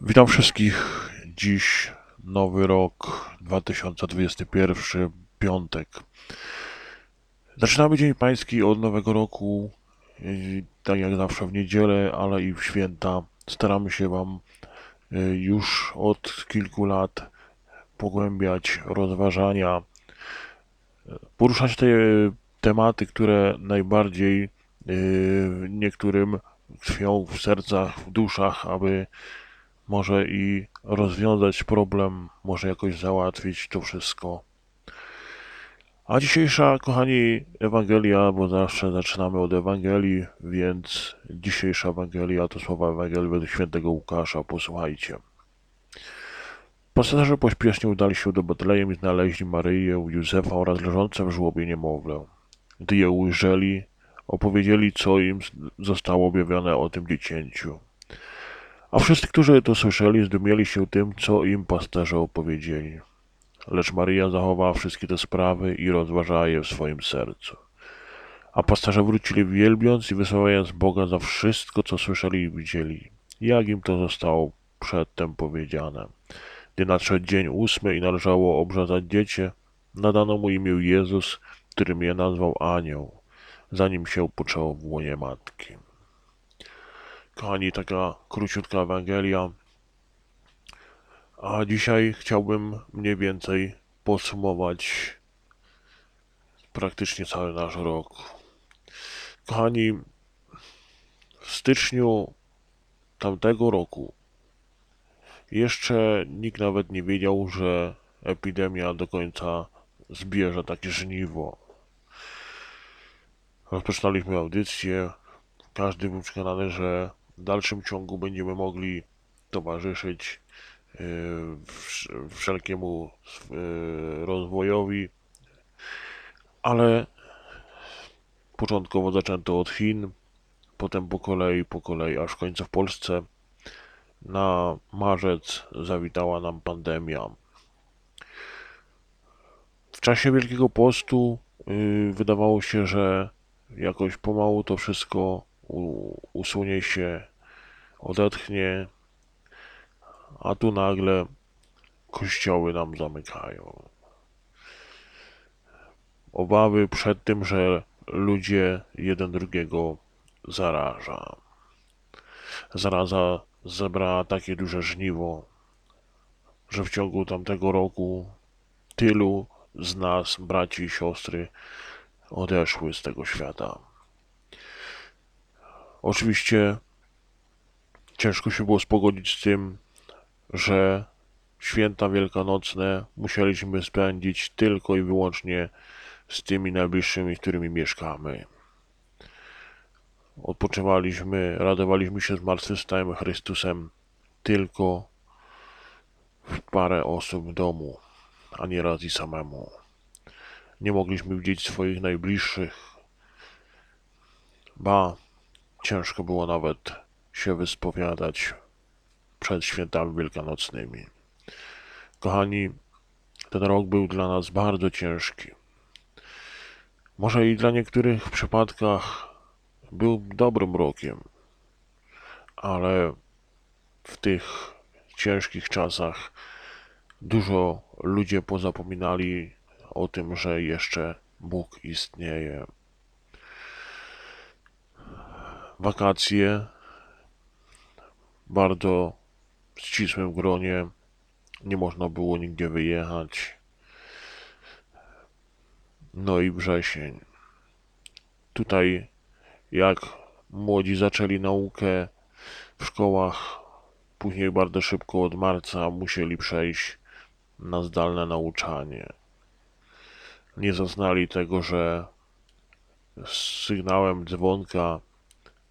Witam wszystkich. Dziś nowy rok 2021, piątek. Zaczynamy Dzień Pański od Nowego Roku, tak jak zawsze w niedzielę, ale i w święta. Staramy się Wam y, już od kilku lat pogłębiać rozważania, poruszać te tematy, które najbardziej y, niektórym tkwią w sercach, w duszach, aby może i rozwiązać problem, może jakoś załatwić to wszystko. A dzisiejsza, kochani, Ewangelia, bo zawsze zaczynamy od Ewangelii, więc dzisiejsza Ewangelia to słowa Ewangelii według świętego Łukasza, posłuchajcie. Pasażerowie pośpiesznie udali się do Betlejem i znaleźli Maryję, Józefa oraz leżące w żłobie niemowlę. Gdy je ujrzeli, opowiedzieli, co im zostało objawione o tym dziecięciu. A wszyscy, którzy to słyszeli, zdumieli się tym, co im pasterze opowiedzieli. Lecz Maryja zachowała wszystkie te sprawy i rozważała je w swoim sercu. A pasterze wrócili wielbiąc i wysyłając Boga za wszystko, co słyszeli i widzieli, jak im to zostało przedtem powiedziane. Gdy nadszedł dzień ósmy i należało obrzezać dziecię, nadano mu imię Jezus, którym je nazwał Anioł, zanim się poczęło w łonie matki. Kochani, taka króciutka Ewangelia. A dzisiaj chciałbym mniej więcej podsumować praktycznie cały nasz rok. Kochani, w styczniu tamtego roku jeszcze nikt nawet nie wiedział, że epidemia do końca zbierze takie żniwo. Rozpoczynaliśmy audycję. Każdy był przekonany, że w dalszym ciągu będziemy mogli towarzyszyć e, wszelkiemu e, rozwojowi, ale początkowo zaczęto od Chin, potem po kolei, po kolei, aż w końcu w Polsce na marzec zawitała nam pandemia. W czasie Wielkiego Postu y, wydawało się, że jakoś pomału to wszystko usunie się, odetchnie, a tu nagle kościoły nam zamykają. Obawy przed tym, że ludzie jeden drugiego zaraża. Zaraza zebrała takie duże żniwo, że w ciągu tamtego roku tylu z nas, braci i siostry, odeszły z tego świata. Oczywiście ciężko się było spogodzić z tym, że święta wielkanocne musieliśmy spędzić tylko i wyłącznie z tymi najbliższymi, z którymi mieszkamy. Odpoczywaliśmy, radowaliśmy się zmartwychwstałym Chrystusem tylko w parę osób w domu, a nie raz i samemu. Nie mogliśmy widzieć swoich najbliższych. Ba, ciężko było nawet się wyspowiadać przed świętami wielkanocnymi. Kochani, ten rok był dla nas bardzo ciężki. Może i dla niektórych przypadkach był dobrym rokiem, ale w tych ciężkich czasach dużo ludzie pozapominali o tym, że jeszcze Bóg istnieje. Wakacje bardzo ścisłym gronie. Nie można było nigdzie wyjechać. No i wrzesień. Tutaj jak młodzi zaczęli naukę w szkołach, później bardzo szybko od marca musieli przejść na zdalne nauczanie. Nie zaznali tego, że z sygnałem dzwonka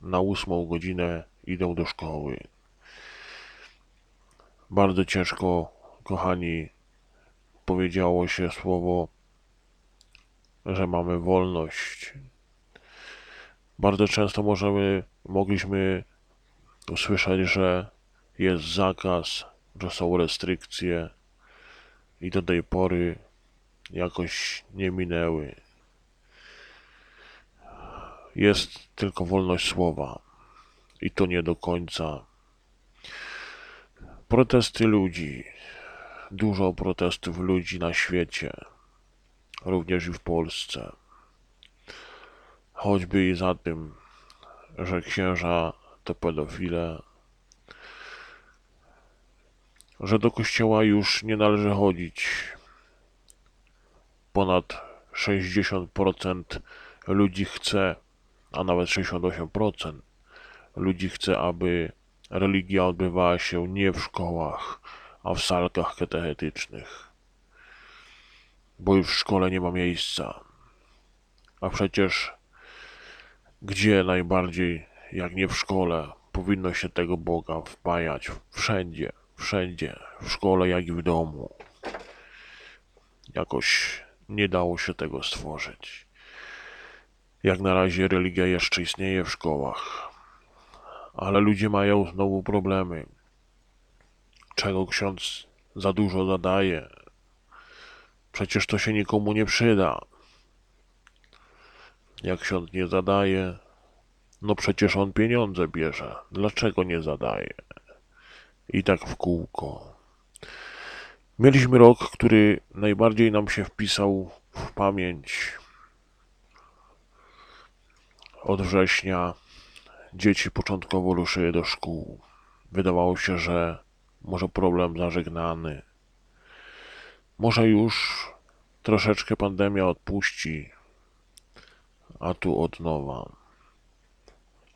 na ósmą godzinę idą do szkoły. Bardzo ciężko, kochani, powiedziało się słowo, że mamy wolność. Bardzo często możemy, mogliśmy usłyszeć, że jest zakaz, że są restrykcje i do tej pory jakoś nie minęły. Jest tylko wolność słowa i to nie do końca. Protesty ludzi. Dużo protestów ludzi na świecie, również i w Polsce. Choćby i za tym, że księża to pedofile, że do kościoła już nie należy chodzić. Ponad 60% ludzi chce, a nawet 68% ludzi chce, aby religia odbywała się nie w szkołach, a w salkach katechetycznych. Bo już w szkole nie ma miejsca. A przecież gdzie najbardziej, jak nie w szkole, powinno się tego Boga wpajać? Wszędzie, wszędzie, w szkole jak i w domu. Jakoś nie dało się tego stworzyć. Jak na razie religia jeszcze istnieje w szkołach, ale ludzie mają znowu problemy. Czego ksiądz za dużo zadaje? Przecież to się nikomu nie przyda. Jak ksiądz nie zadaje, no przecież on pieniądze bierze. Dlaczego nie zadaje? I tak w kółko. Mieliśmy rok, który najbardziej nam się wpisał w pamięć. Od września dzieci początkowo ruszyły do szkół. Wydawało się, że może problem zażegnany. Może już troszeczkę pandemia odpuści, a tu od nowa.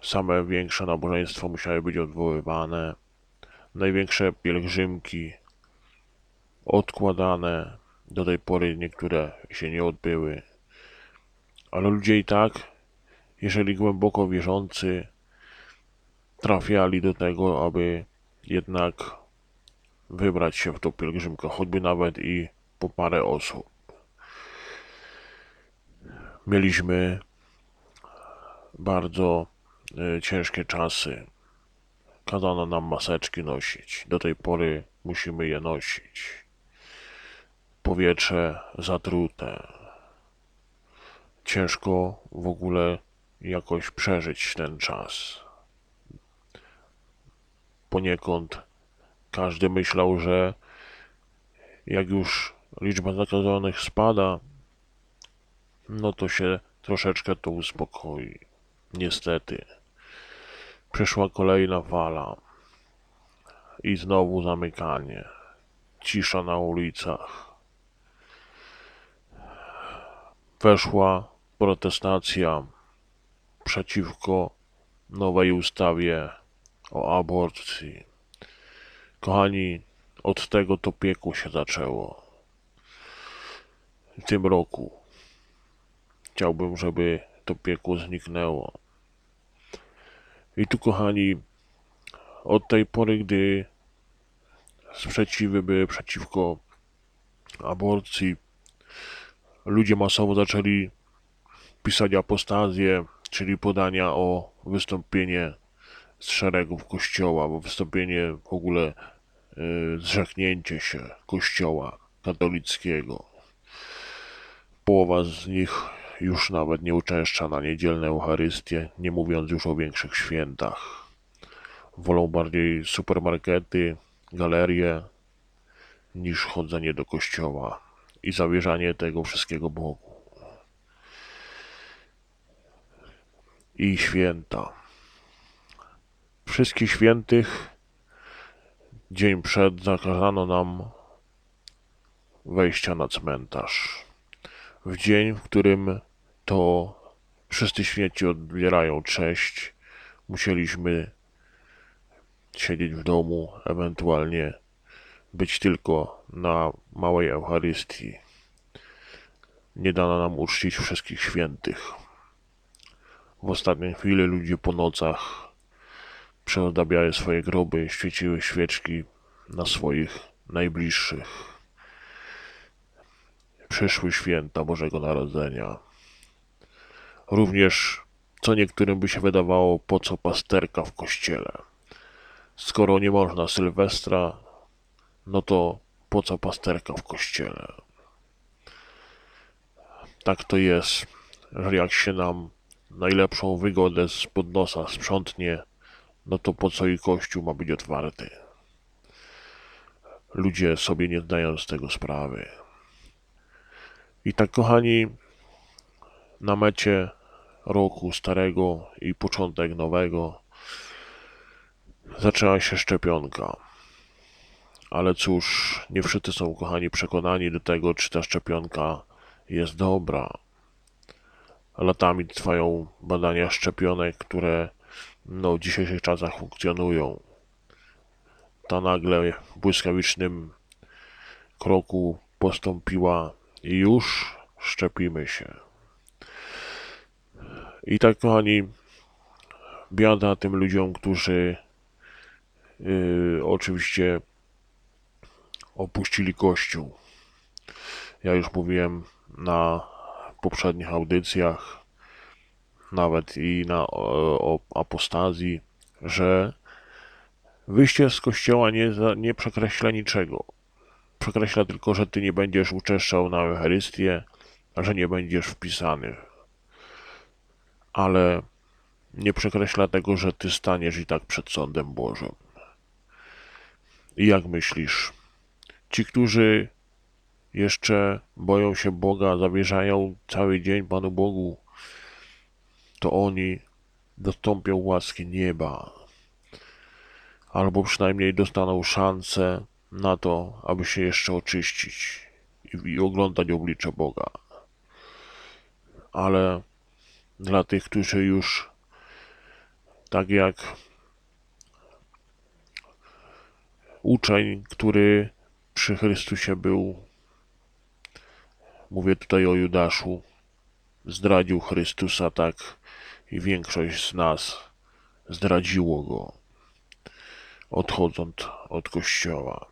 Same większe nabożeństwa musiały być odwoływane, największe pielgrzymki odkładane. Do tej pory niektóre się nie odbyły. Ale ludzie i tak, jeżeli głęboko wierzący, trafiali do tego, aby jednak wybrać się w tą pielgrzymkę, choćby nawet i po parę osób. Mieliśmy bardzo y, ciężkie czasy. Kazano nam maseczki nosić. Do tej pory musimy je nosić. Powietrze zatrute. Ciężko w ogóle jakoś przeżyć ten czas. Poniekąd każdy myślał, że jak już liczba zakażonych spada, no to się troszeczkę to uspokoi. Niestety. Przyszła kolejna fala. I znowu zamykanie. Cisza na ulicach. Weszła protestacja przeciwko nowej ustawie o aborcji. Kochani, od tego to piekło się zaczęło. W tym roku. Chciałbym, żeby to piekło zniknęło. I tu, kochani, od tej pory, gdy sprzeciwy były przeciwko aborcji, ludzie masowo zaczęli pisać apostazję, czyli podania o wystąpienie z szeregów kościoła, bo wystąpienie w ogóle y, zrzeknięcie się kościoła katolickiego. Połowa z nich już nawet nie uczęszcza na niedzielne Eucharystie, nie mówiąc już o większych świętach. Wolą bardziej supermarkety, galerie, niż chodzenie do kościoła i zawierzanie tego wszystkiego Bogu. I święta. Wszystkich świętych dzień przed zakazano nam wejścia na cmentarz. W dzień, w którym to wszyscy święci odbierają cześć, musieliśmy siedzieć w domu, ewentualnie być tylko na małej Eucharystii. Nie dano nam uczcić wszystkich świętych. W ostatniej chwili ludzie po nocach przeozdabiały swoje groby, świeciły świeczki na swoich najbliższych. Przyszły święta Bożego Narodzenia. Również, co niektórym by się wydawało, po co pasterka w kościele. Skoro nie można Sylwestra, no to po co pasterka w kościele? Tak to jest, że jak się nam najlepszą wygodę z pod nosa sprzątnie, no to po co i kościół ma być otwarty? ludzie sobie nie zdają z tego sprawy. I tak, kochani, na mecie roku starego i początek nowego zaczęła się szczepionka. Ale cóż, nie wszyscy są, kochani, przekonani do tego, czy ta szczepionka jest dobra. Latami trwają badania szczepionek, które no, w dzisiejszych czasach funkcjonują. Ta nagle w błyskawicznym kroku postąpiła już szczepimy się. I tak, kochani, biada tym ludziom, którzy yy, oczywiście opuścili Kościół. Ja już mówiłem na poprzednich audycjach, nawet i na o, o apostazji, że wyjście z Kościoła nie, nie przekreśla niczego. Przekreśla tylko, że ty nie będziesz uczeszczał na Eucharystię, że nie będziesz wpisany. Ale nie przekreśla tego, że ty staniesz i tak przed sądem Bożym. I jak myślisz? Ci, którzy jeszcze boją się Boga, zawierzają cały dzień Panu Bogu, to oni dostąpią łaski nieba. Albo przynajmniej dostaną szansę na to, aby się jeszcze oczyścić i, i oglądać oblicze Boga. Ale dla tych, którzy już tak jak uczeń, który przy Chrystusie był, mówię tutaj o Judaszu, zdradził Chrystusa tak i większość z nas zdradziło go, odchodząc od Kościoła.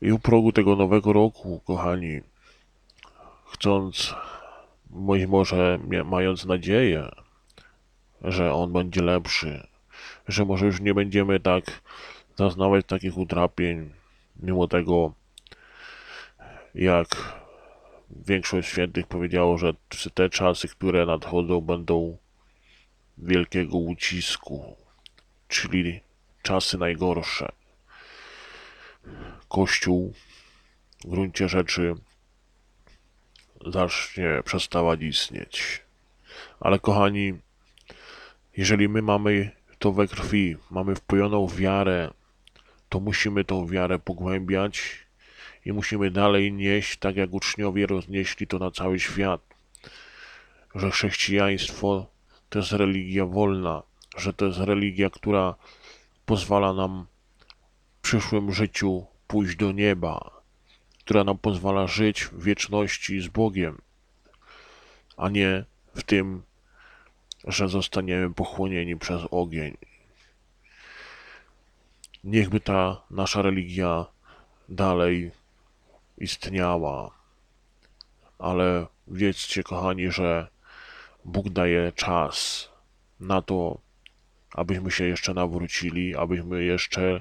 I u progu tego nowego roku, kochani, chcąc, być może mając nadzieję, że on będzie lepszy, że może już nie będziemy tak zaznawać takich utrapień, mimo tego, jak większość świętych powiedziało, że te czasy, które nadchodzą, będą wielkiego ucisku, czyli czasy najgorsze. Kościół w gruncie rzeczy zacznie przestawać istnieć. Ale kochani, jeżeli my mamy to we krwi, mamy wpojoną wiarę, to musimy tą wiarę pogłębiać i musimy dalej nieść, tak jak uczniowie roznieśli to na cały świat, że chrześcijaństwo to jest religia wolna, że to jest religia, która pozwala nam w przyszłym życiu pójść do nieba, która nam pozwala żyć w wieczności z Bogiem, a nie w tym, że zostaniemy pochłonieni przez ogień. Niechby ta nasza religia dalej istniała, ale wiedzcie, kochani, że Bóg daje czas na to, abyśmy się jeszcze nawrócili, abyśmy jeszcze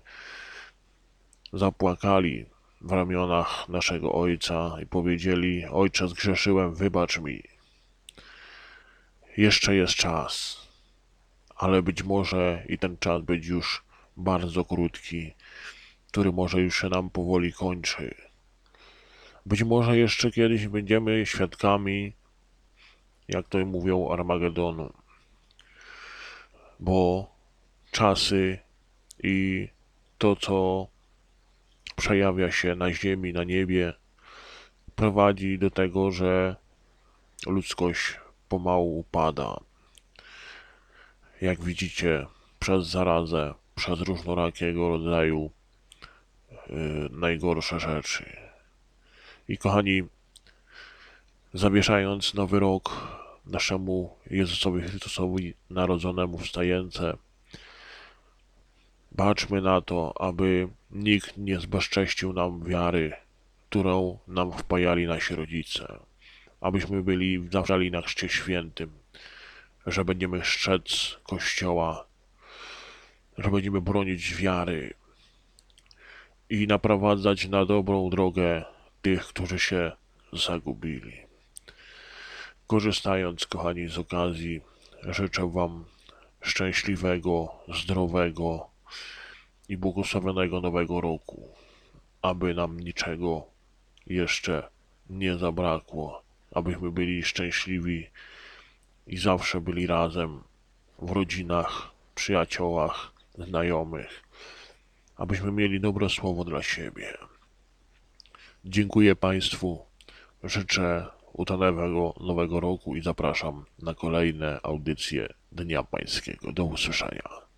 zapłakali w ramionach naszego Ojca i powiedzieli: Ojcze, zgrzeszyłem, wybacz mi. Jeszcze jest czas, ale być może i ten czas być już bardzo krótki, który może już się nam powoli kończy. Być może jeszcze kiedyś będziemy świadkami, jak to mówią, Armagedonu, bo czasy i to, co przejawia się na ziemi, na niebie, prowadzi do tego, że ludzkość pomału upada. Jak widzicie, przez zarazę, przez różnorakiego rodzaju yy, najgorsze rzeczy. I kochani, zawieszając nowy rok naszemu Jezusowi Chrystusowi narodzonemu w stajence, baczmy na to, aby nikt nie zbezcześcił nam wiary, którą nam wpajali nasi rodzice. Abyśmy byli zawrzali na chrzcie świętym, że będziemy szczec Kościoła, że będziemy bronić wiary i naprowadzać na dobrą drogę tych, którzy się zagubili. Korzystając, kochani, z okazji, życzę Wam szczęśliwego, zdrowego i błogosławionego nowego roku, aby nam niczego jeszcze nie zabrakło, abyśmy byli szczęśliwi i zawsze byli razem w rodzinach, przyjaciołach, znajomych, abyśmy mieli dobre słowo dla siebie. Dziękuję Państwu, życzę udanego nowego roku i zapraszam na kolejne audycje Dnia Pańskiego. Do usłyszenia.